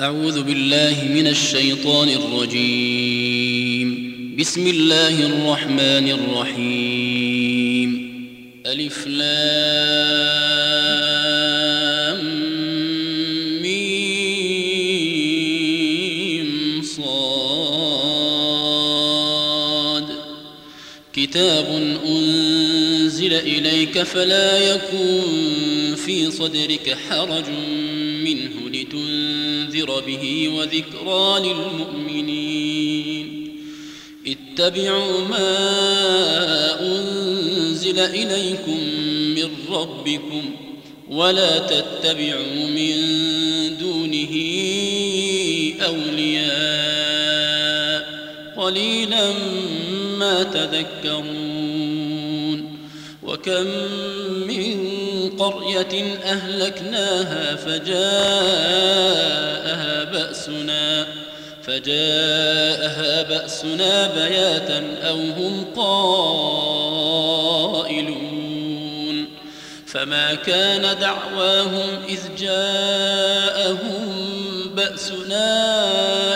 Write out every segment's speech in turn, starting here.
أعوذ بالله من الشيطان الرجيم. بسم الله الرحمن الرحيم. ألف لام ميم صاد. كتاب أنزل إليك فلا يكن في صدرك حرج. لتنذر به وذكرى للمؤمنين. اتبعوا ما أنزل إليكم من ربكم ولا تتبعوا من دونه أولياء. قليلا ما تذكرون. وكم من قرية أهلكناها فجاءها بأسنا فجاءها بأسنا بياتا أو هم قائلون. فما كان دعواهم إذ جاءهم بأسنا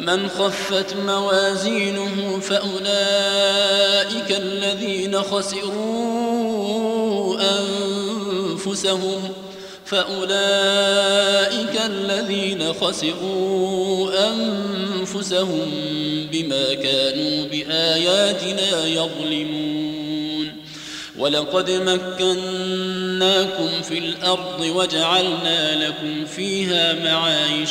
ومن خفت موازينه فأولئك الذين خسروا أنفسهم فأولئك الذين خسروا أنفسهم بما كانوا بآياتنا يظلمون. ولقد مكناكم في الأرض وجعلنا لكم فيها معايش.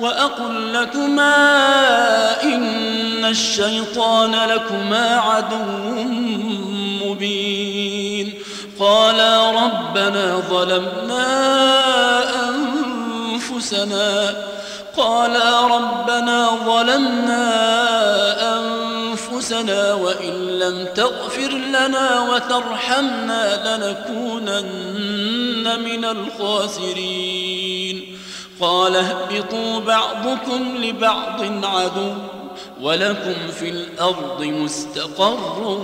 وأقل لكما إن الشيطان لكما عدو مبين. قالا ربنا ظلمنا أنفسنا. قالا ربنا ظلمنا أنفسنا وإن لم تغفر لنا وترحمنا لنكونن من الخاسرين. قال اهبطوا بعضكم لبعض عدو ولكم في الأرض مستقر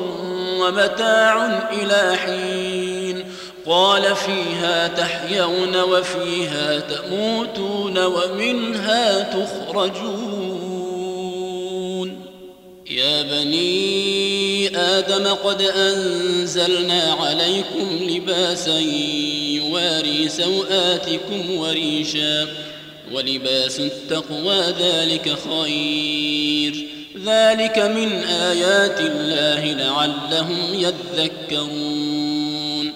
ومتاع إلى حين قال فيها تحيون وفيها تموتون ومنها تخرجون. يا بني آدم قد أنزلنا عليكم لباسا يواري سوآتكم وريشا ولباس التقوى ذلك خير. ذلك من آيات الله لعلهم يذكرون.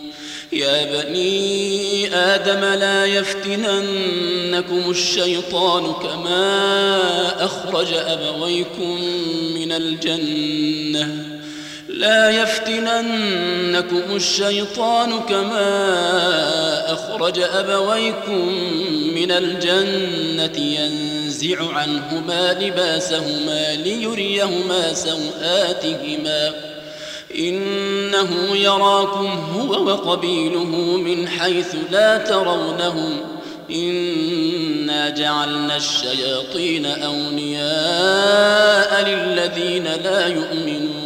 يا بني آدم لا يفتننكم الشيطان كما أخرج أبويكم من الجنة. لا يفتننكم الشيطان كما أخرج أبويكم من الجنة ينزع عنهما لباسهما ليريهما سوآتهما. إنه يراكم هو وقبيله من حيث لا ترونهم. إنا جعلنا الشياطين أولياء للذين لا يؤمنون.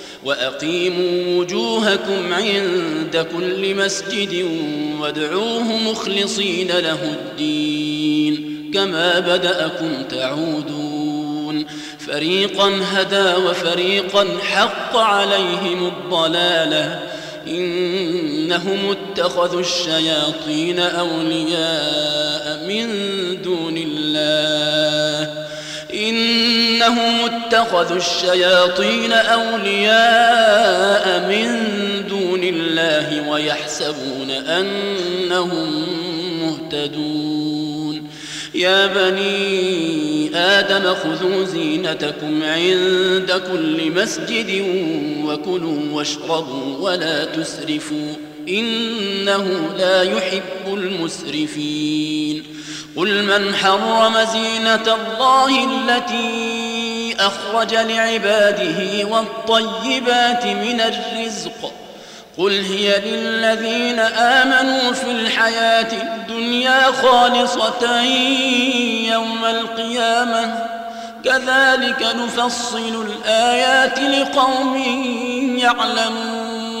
وأقيموا وجوهكم عند كل مسجد وادعوه مخلصين له الدين كما بدأكم تعودون. فريقا هدى وفريقا حق عليهم الضلالة. إنهم اتخذوا الشياطين أولياء من دون الله. إنهم اتخذوا الشياطين أولياء من دون الله ويحسبون أنهم مهتدون. يا بني آدم خذوا زينتكم عند كل مسجد وكلوا واشربوا ولا تسرفوا. إنه لا يحب المسرفين. قل من حرم زينة الله التي أخرج لعباده والطيبات من الرزق. قل هي للذين آمنوا في الحياة الدنيا خالصة يوم القيامة. كذلك نفصل الآيات لقوم يعلمون.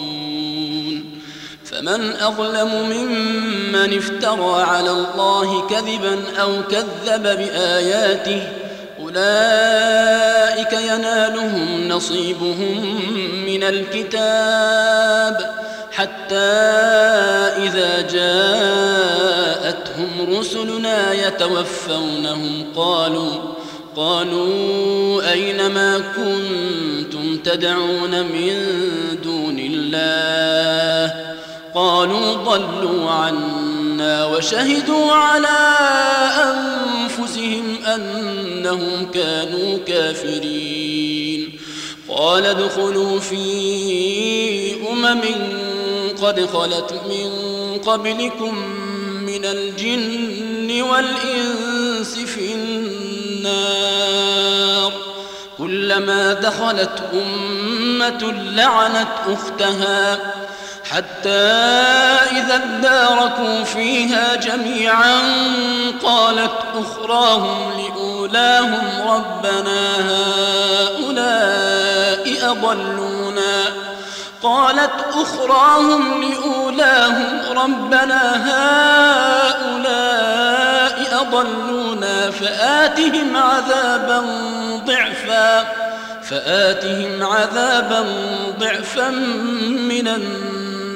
فمن أظلم ممن افترى على الله كذبا أو كذب بآياته أولئك ينالهم نصيبهم من الكتاب حتى إذا جاءتهم رسلنا يتوفونهم قالوا قالوا أين ما كنتم تدعون من دون الله؟ قالوا ضلوا عنا وشهدوا على أنفسهم أنهم كانوا كافرين. قال ادخلوا في أمم قد خلت من قبلكم من الجن والإنس في النار. كلما دخلت أمة لعنت أختها. حتى إذا اداركوا فيها جميعا قالت أخراهم لأولاهم ربنا هؤلاء أضلونا. قالت أخراهم لأولاهم ربنا هؤلاء أضلونا. فآتهم عذابا ضعفا فآتهم عذابا ضعفا من النار.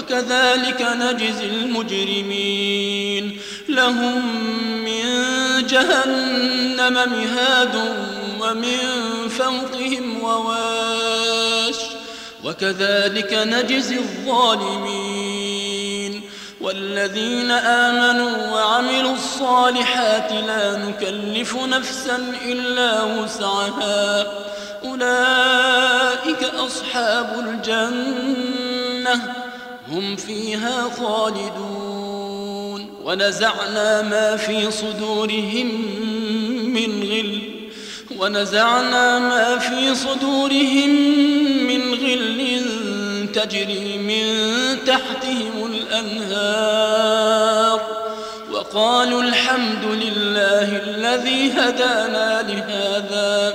وكذلك نجزي المجرمين. لهم من جهنم مهاد ومن فوقهم وواش. وكذلك نجزي الظالمين. والذين آمنوا وعملوا الصالحات لا نكلف نفسا إلا وسعها. أولئك أصحاب الجنة. هم فيها خالدون. ونزعنا ما في صدورهم من غل. ونزعنا ما في صدورهم من غل تجري من تحتهم الأنهار. وقالوا الحمد لله الذي هدانا لهذا.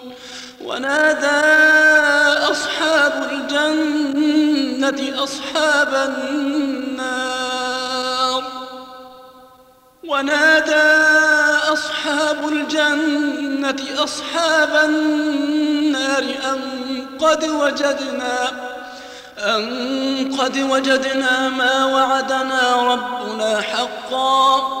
ونادى أصحاب الجنة أصحاب النار. ونادى أصحاب الجنة أصحاب النار أن قد وجدنا أن قد وجدنا ما وعدنا ربنا حقا.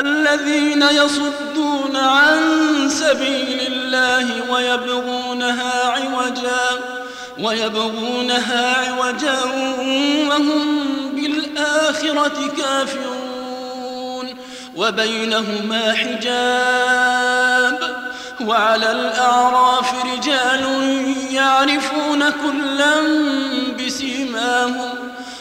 الذين يصدون عن سبيل الله ويبغونها عوجا ويبغونها عوجا وهم بالآخرة كافرون. وبينهما حجاب وعلى الأعراف رجال يعرفون كلا بسيماهم.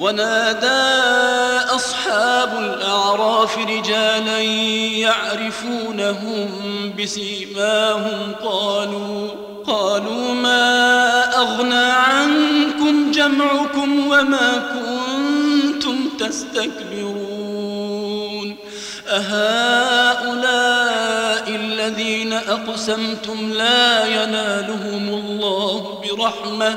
ونادى أصحاب الأعراف رجالا يعرفونهم بسيماهم قالوا قالوا ما أغنى عنكم جمعكم وما كنتم تستكبرون؟ أهؤلاء الذين أقسمتم لا ينالهم الله برحمة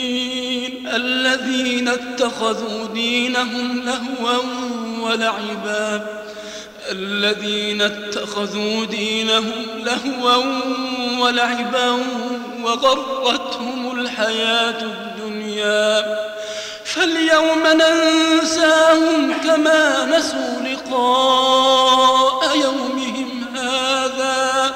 الذين اتخذوا دينهم لهوا ولعبا الذين اتخذوا دينهم لهوا ولعبا وغرتهم الحياة الدنيا فاليوم ننساهم كما نسوا لقاء يومهم هذا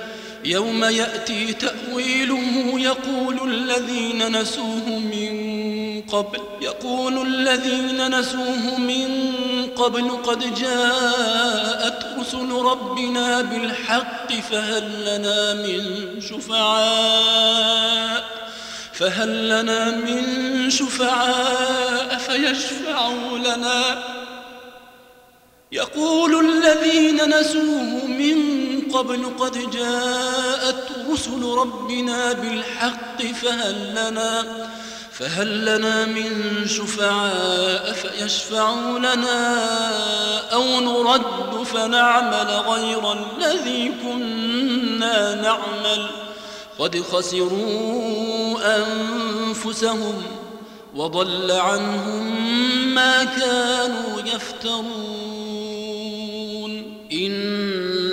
يوم يأتي تأويله يقول الذين نسوه من قبل يقول الذين نسوه من قبل قد جاءت رسل ربنا بالحق فهل لنا من شفعاء فهل لنا من شفعاء فيشفعوا لنا؟ يقول الذين نسوه من قبل قد جاءت رسل ربنا بالحق فهل لنا فهل لنا من شفعاء فيشفعوا لنا أو نرد فنعمل غير الذي كنا نعمل؟ قد خسروا أنفسهم وضل عنهم ما كانوا يفترون.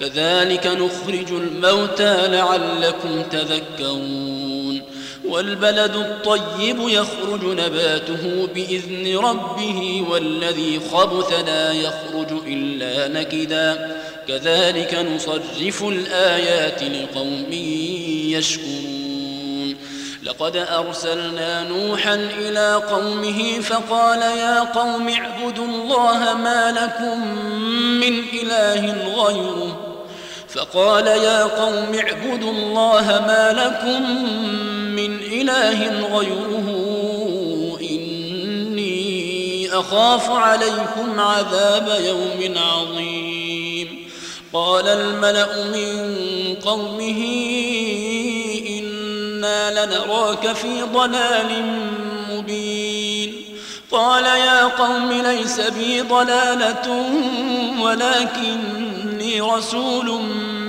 كذلك نخرج الموتى لعلكم تذكرون والبلد الطيب يخرج نباته بإذن ربه والذي خبث لا يخرج إلا نكدا. كذلك نصرف الآيات لقوم يشكرون. لقد أرسلنا نوحا إلى قومه فقال يا قوم اعبدوا الله ما لكم من إله غيره. فقال يا قوم اعبدوا الله ما لكم من إله غيره إني أخاف عليكم عذاب يوم عظيم. قال الملأ من قومه إنا لنراك في ضلال مبين. قال يا قوم ليس بي ضلالة ولكني رسول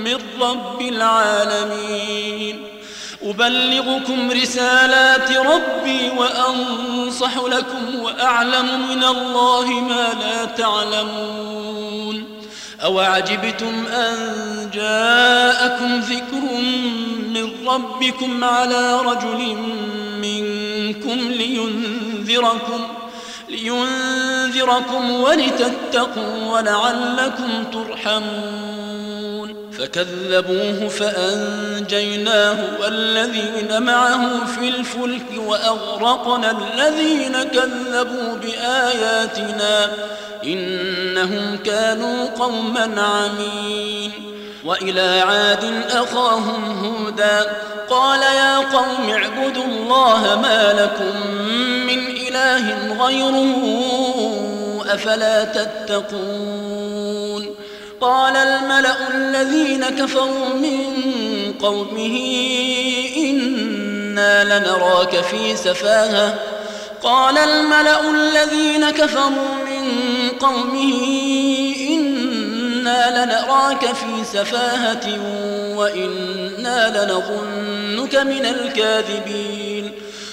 من رب العالمين. أبلغكم رسالات ربي وأنصح لكم وأعلم من الله ما لا تعلمون. أوعجبتم أن جاءكم ذكر من ربكم على رجل منكم لينذركم لينذركم ولتتقوا ولعلكم ترحمون. فكذبوه فأنجيناه والذين معه في الفلك وأغرقنا الذين كذبوا بآياتنا إنهم كانوا قوما عمين. وإلى عاد أخاهم هودا قال يا قوم اعبدوا الله ما لكم من إله غيره أفلا تتقون قال الملأ الذين كفروا من قومه إنا لنراك في سفاهة قال الملأ الذين كفروا من قومه إنا لنراك في سفاهة وإنا لنظنك من الكاذبين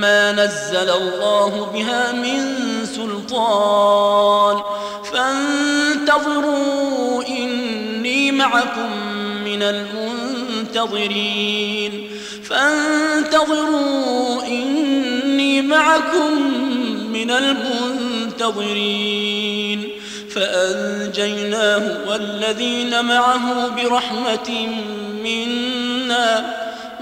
ما نزل الله بها من سلطان فانتظروا إني معكم من المنتظرين فانتظروا إني معكم من المنتظرين فأنجيناه والذين معه برحمة منا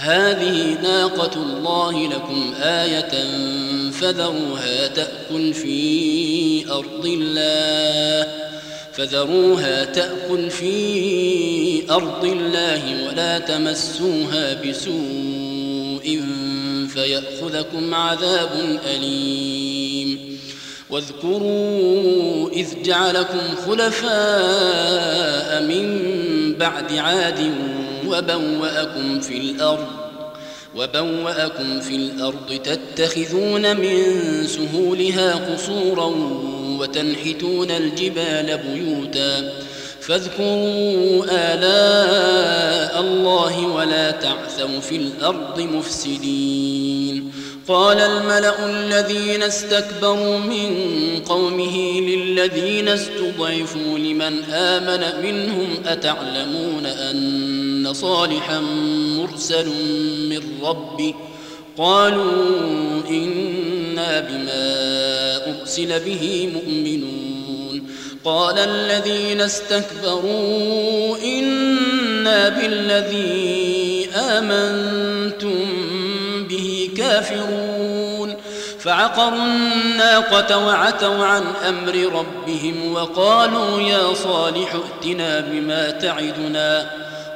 هذه ناقة الله لكم آية فذروها تأكل في أرض الله فذروها تأكل في أرض الله ولا تمسوها بسوء فيأخذكم عذاب أليم. واذكروا إذ جعلكم خلفاء من بعد عاد وبوأكم في الأرض وبوأكم في الأرض تتخذون من سهولها قصورا وتنحتون الجبال بيوتا. فاذكروا آلاء الله ولا تعثوا في الأرض مفسدين. قال الملأ الذين استكبروا من قومه للذين استضعفوا لمن آمن منهم أتعلمون أن صالحا مرسل من ربي قالوا إنا بما أرسل به مؤمنون. قال الذين استكبروا إنا بالذي آمنتم كافرون. فعقروا الناقة وعتوا عن أمر ربهم وقالوا يا صالح ائتنا بما تعدنا.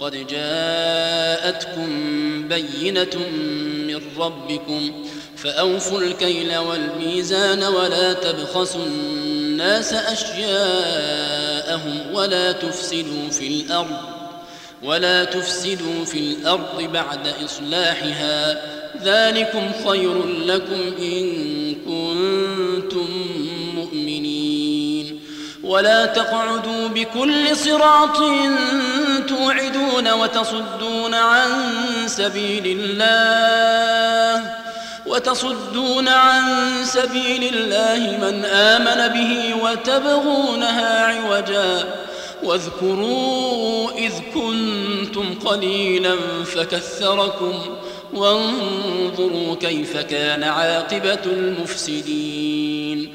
قد جاءتكم بينة من ربكم فأوفوا الكيل والميزان ولا تبخسوا الناس أشياءهم ولا تفسدوا في الأرض ولا تفسدوا في الأرض بعد إصلاحها ذلكم خير لكم إن كنتم ولا تقعدوا بكل صراط توعدون وتصدون عن سبيل الله وتصدون عن سبيل الله من آمن به وتبغونها عوجا. واذكروا إذ كنتم قليلا فكثركم وانظروا كيف كان عاقبة المفسدين.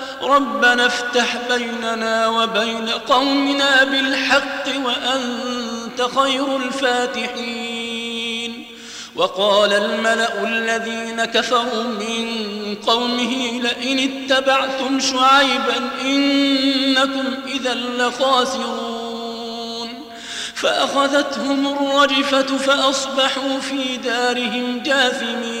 ربنا افتح بيننا وبين قومنا بالحق وأنت خير الفاتحين. وقال الملأ الذين كفروا من قومه لئن اتبعتم شعيبا إنكم إذا لخاسرون. فأخذتهم الرجفة فأصبحوا في دارهم جاثمين.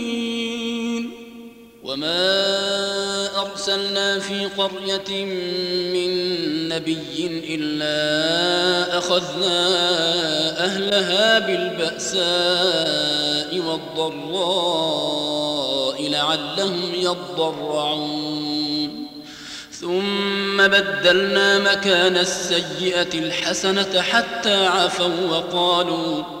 وما أرسلنا في قرية من نبي إلا أخذنا أهلها بالبأساء والضراء لعلهم يضرعون ثم بدلنا مكان السيئة الحسنة حتى عفوا وقالوا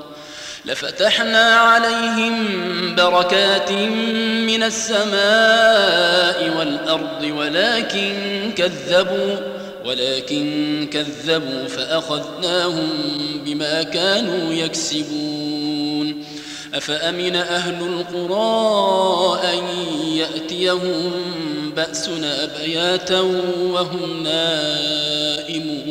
لفتحنا عليهم بركات من السماء والأرض ولكن كذبوا ولكن كذبوا فأخذناهم بما كانوا يكسبون. أفأمن أهل القرى أن يأتيهم بأسنا بياتا وهم نائمون؟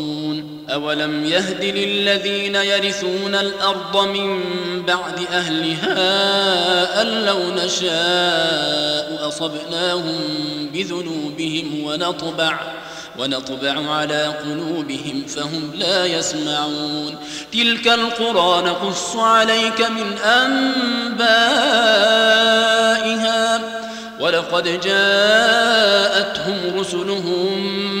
أولم يهد للذين يرثون الأرض من بعد أهلها أن لو نشاء أصبناهم بذنوبهم ونطبع ونطبع على قلوبهم فهم لا يسمعون. تلك القرى نقص عليك من أنبائها. ولقد جاءتهم رسلهم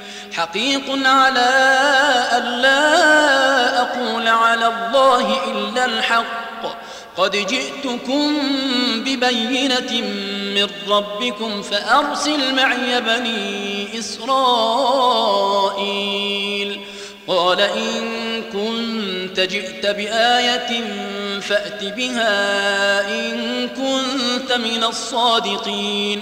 حقيق على أن لا أقول على الله إلا الحق. قد جئتكم ببينة من ربكم فأرسل معي بني إسرائيل. قال إن كنت جئت بآية فأت بها إن كنت من الصادقين.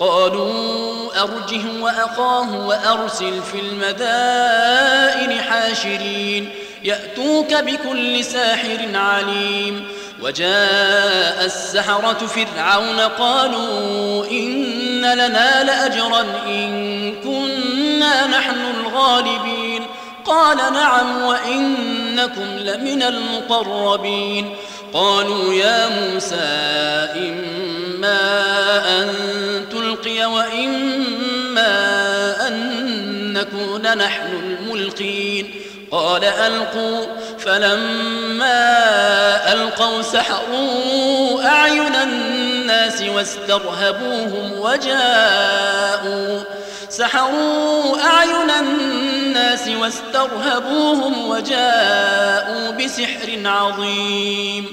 قالوا أرجه وأخاه وأرسل في المدائن حاشرين يأتوك بكل ساحر عليم وجاء السحرة فرعون قالوا إن لنا لأجرا إن كنا نحن الغالبين قال نعم وإنكم لمن المقربين قالوا يا موسى إما أن تلقي وإما أن نكون نحن الملقين. قال ألقوا. فلما ألقوا سحروا أعين الناس واسترهبوهم وجاءوا. سحروا أعين الناس واسترهبوهم وجاءوا بسحر عظيم.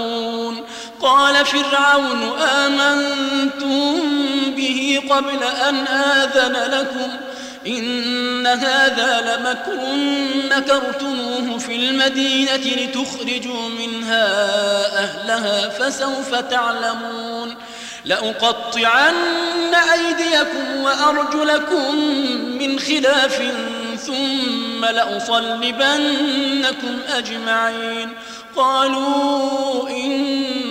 قال فرعون آمنتم به قبل أن آذن لكم إن هذا لمكر مكرتموه في المدينة لتخرجوا منها أهلها فسوف تعلمون لأقطعن أيديكم وأرجلكم من خلاف ثم لأصلبنكم أجمعين قالوا إنا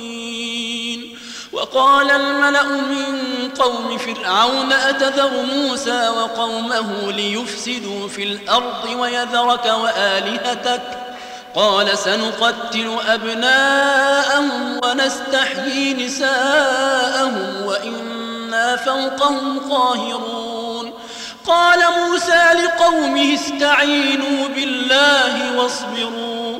وقال الملأ من قوم فرعون أتذر موسى وقومه ليفسدوا في الأرض ويذرك وآلهتك؟ قال سنقتل أبناءهم ونستحيي نساءهم وإنا فوقهم قاهرون. قال موسى لقومه استعينوا بالله واصبروا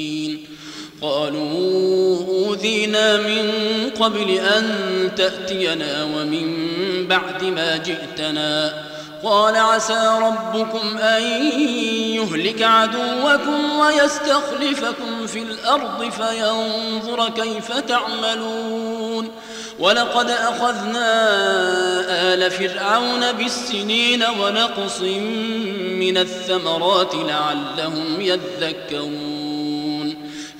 قالوا أوذينا من قبل أن تأتينا ومن بعد ما جئتنا. قال عسى ربكم أن يهلك عدوكم ويستخلفكم في الأرض فينظر كيف تعملون. ولقد أخذنا آل فرعون بالسنين ونقص من الثمرات لعلهم يذكرون.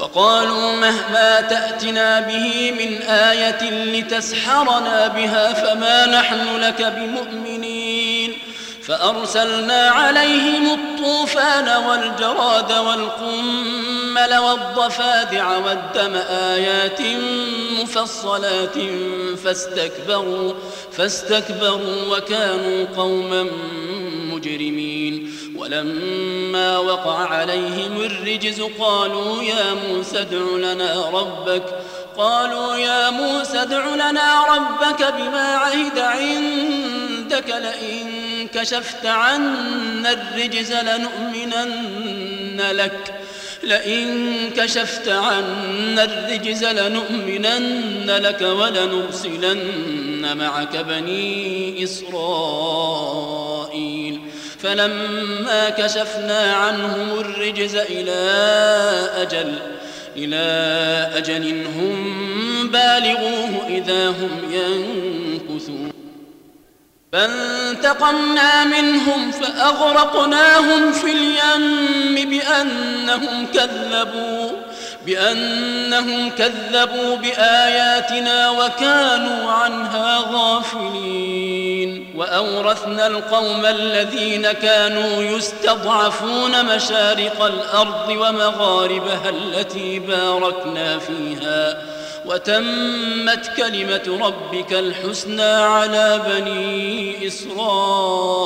وقالوا مهما تأتنا به من آية لتسحرنا بها فما نحن لك بمؤمنين. فأرسلنا عليهم الطوفان والجراد والقمل والضفادع والدم آيات مفصلات فاستكبروا فاستكبروا وكانوا قوما مجرمين. ولما وقع عليهم الرجز قالوا يا موسى ادع لنا ربك. قالوا يا موسى ادع لنا ربك بما عهد عندك لئن كشفت عنا الرجز لنؤمنن لك. لئن كشفت عنا الرجز لنؤمنن لك ولنرسلن معك بني إسرائيل. فلما كشفنا عنهم الرجز إلى أجل إلى أجل هم بالغوه إذا هم ينكثون. فانتقمنا منهم فأغرقناهم في اليم بأنهم كذبوا بأنهم كذبوا بآياتنا وكانوا عنها غافلين. وأورثنا القوم الذين كانوا يستضعفون مشارق الأرض ومغاربها التي باركنا فيها. وتمت كلمة ربك الحسنى على بني إسرائيل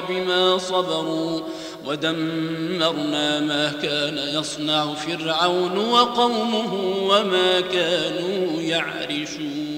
بما صبروا ودمرنا ما كان يصنع فرعون وقومه وما كانوا يعرشون.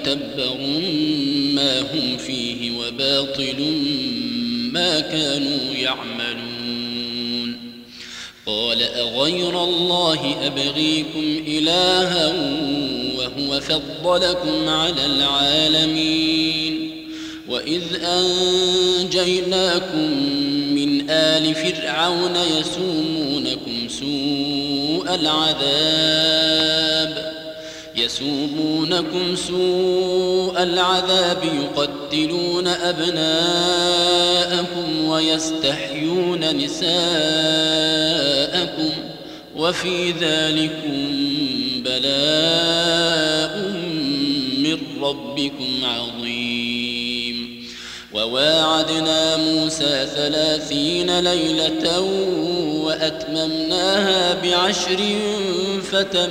متبر ما هم فيه وباطل ما كانوا يعملون قال أغير الله أبغيكم إلها وهو فضلكم على العالمين وإذ أنجيناكم من آل فرعون يسومونكم سوء العذاب يسومونكم سوء العذاب يقتلون أبناءكم ويستحيون نساءكم وفي ذلكم بلاء من ربكم عظيم. وواعدنا موسى ثلاثين ليلة وأتممناها بعشر فتم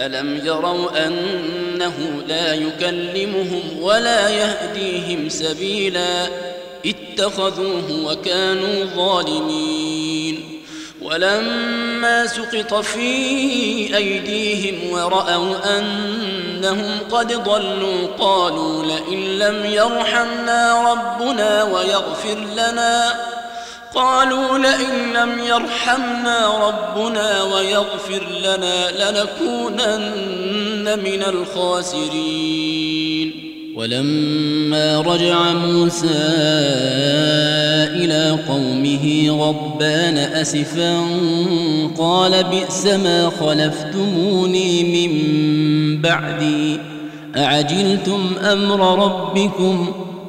ألم يروا أنه لا يكلمهم ولا يهديهم سبيلا اتخذوه وكانوا ظالمين ولما سقط في أيديهم ورأوا أنهم قد ضلوا قالوا لئن لم يرحمنا ربنا ويغفر لنا قالوا لئن لم يرحمنا ربنا ويغفر لنا لنكونن من الخاسرين. ولما رجع موسى إلى قومه غضبان أسفا قال بئس ما خلفتموني من بعدي أعجلتم أمر ربكم؟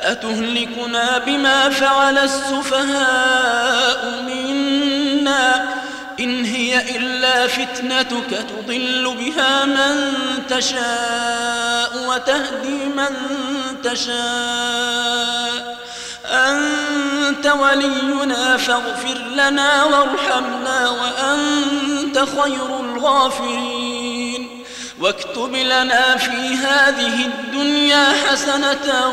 أتهلكنا بما فعل السفهاء منا إن هي إلا فتنتك تضل بها من تشاء وتهدي من تشاء. أنت ولينا فاغفر لنا وارحمنا وأنت خير الغافرين. واكتب لنا في هذه الدنيا حسنة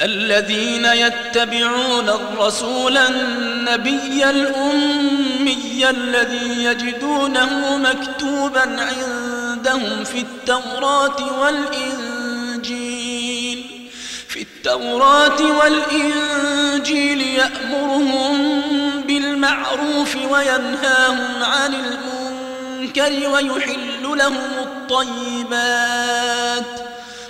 الذين يتبعون الرسول النبي الأمي الذي يجدونه مكتوبا عندهم في التوراة والإنجيل. في التوراة والإنجيل يأمرهم بالمعروف وينهاهم عن المنكر ويحل لهم الطيبات.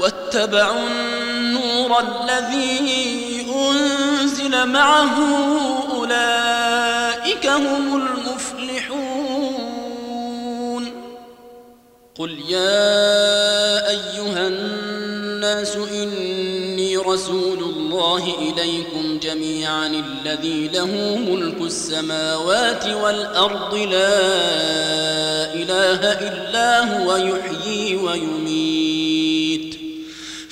واتبعوا النور الذي أنزل معه أولئك هم المفلحون. قل يا أيها الناس إني رسول الله إليكم جميعا الذي له ملك السماوات والأرض. لا إله إلا هو يحيي ويميت.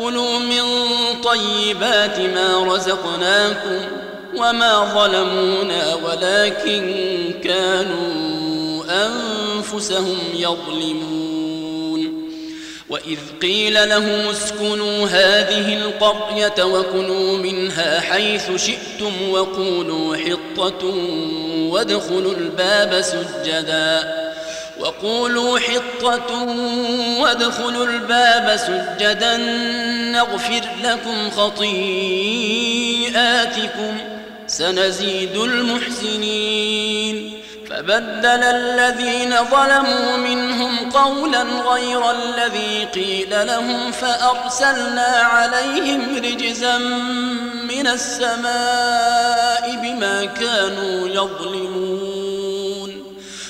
كلوا من طيبات ما رزقناكم وما ظلمونا ولكن كانوا أنفسهم يظلمون وإذ قيل لهم اسكنوا هذه القرية وكلوا منها حيث شئتم وقولوا حطة وادخلوا الباب سجداً وقولوا حطة وادخلوا الباب سجدا نغفر لكم خطيئاتكم سنزيد المحسنين. فبدل الذين ظلموا منهم قولا غير الذي قيل لهم فأرسلنا عليهم رجزا من السماء بما كانوا يظلمون.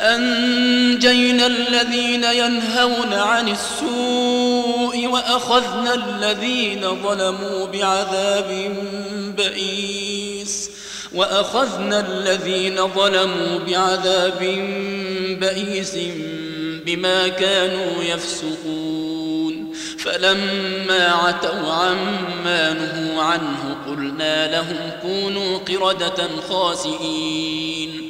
أنجينا الذين ينهون عن السوء وأخذنا الذين ظلموا بعذاب بئيس وأخذنا الذين ظلموا بعذاب بئيس بما كانوا يفسقون فلما عتوا عما نهوا عنه قلنا لهم كونوا قردة خاسئين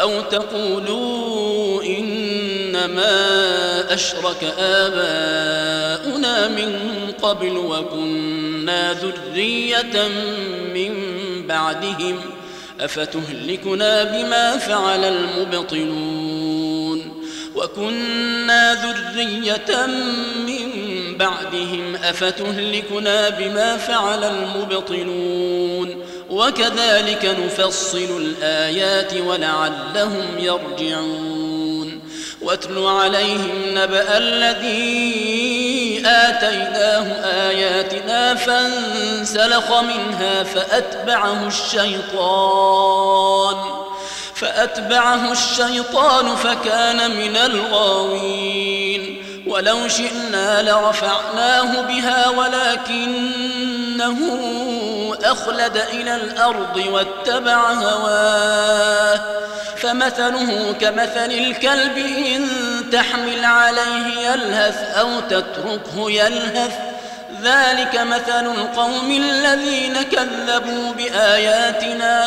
أو تقولوا إنما أشرك آباؤنا من قبل وكنا ذرية من بعدهم أفتهلكنا بما فعل المبطلون وكنا ذرية من بعدهم أفتهلكنا بما فعل المبطلون وكذلك نفصل الآيات ولعلهم يرجعون. واتل عليهم نبأ الذي آتيناه آياتنا فانسلخ منها فأتبعه الشيطان فأتبعه الشيطان فكان من الغاوين. ولو شئنا لرفعناه بها ولكنه أخلد إلى الأرض واتبع هواه. فمثله كمثل الكلب إن تحمل عليه يلهث أو تتركه يلهث. ذلك مثل القوم الذين كذبوا بآياتنا.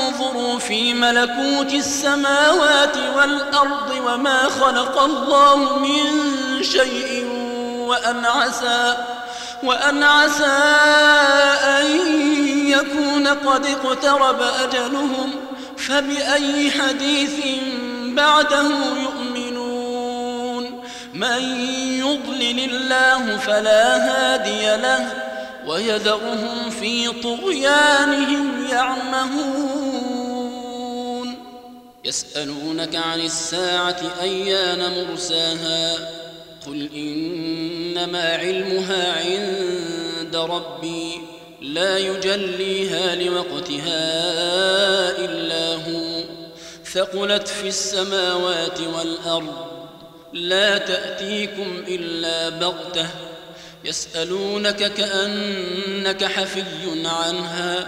في ملكوت السماوات والأرض وما خلق الله من شيء وأن عسى وأن عسى أن يكون قد اقترب أجلهم فبأي حديث بعده يؤمنون؟ من يضلل الله فلا هادي له ويدرهم في طغيانهم يعمهون. يسألونك عن الساعة أيان مرساها؟ قل إنما علمها عند ربي لا يجليها لوقتها إلا هو. ثقلت في السماوات والأرض لا تأتيكم إلا بغتة. يسألونك كأنك حفي عنها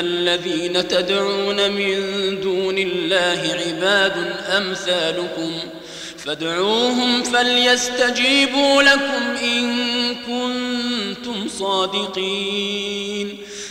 الذين تدعون من دون الله عباد أمثالكم فادعوهم فليستجيبوا لكم إن كنتم صادقين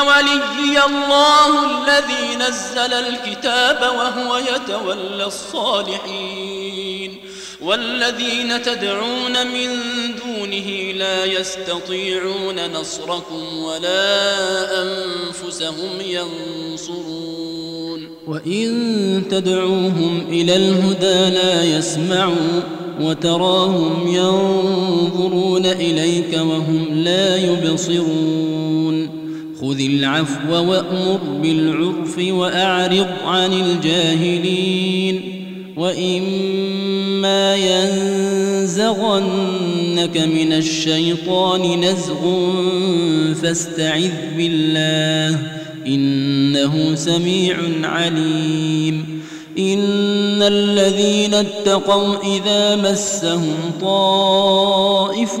وليي الله الذي نزل الكتاب وهو يتولى الصالحين والذين تدعون من دونه لا يستطيعون نصركم ولا أنفسهم ينصرون وإن تدعوهم إلى الهدى لا يسمعوا وتراهم ينظرون إليك وهم لا يبصرون خذ العفو وأمر بالعرف وأعرض عن الجاهلين وإما ينزغنك من الشيطان نزغ فاستعذ بالله إنه سميع عليم إن الذين اتقوا إذا مسهم طائف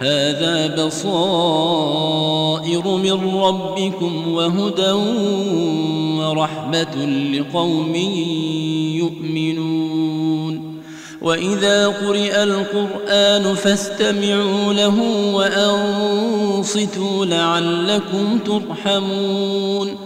هذا بصائر من ربكم وهدى ورحمة لقوم يؤمنون. وإذا قرئ القرآن فاستمعوا له وأنصتوا لعلكم ترحمون.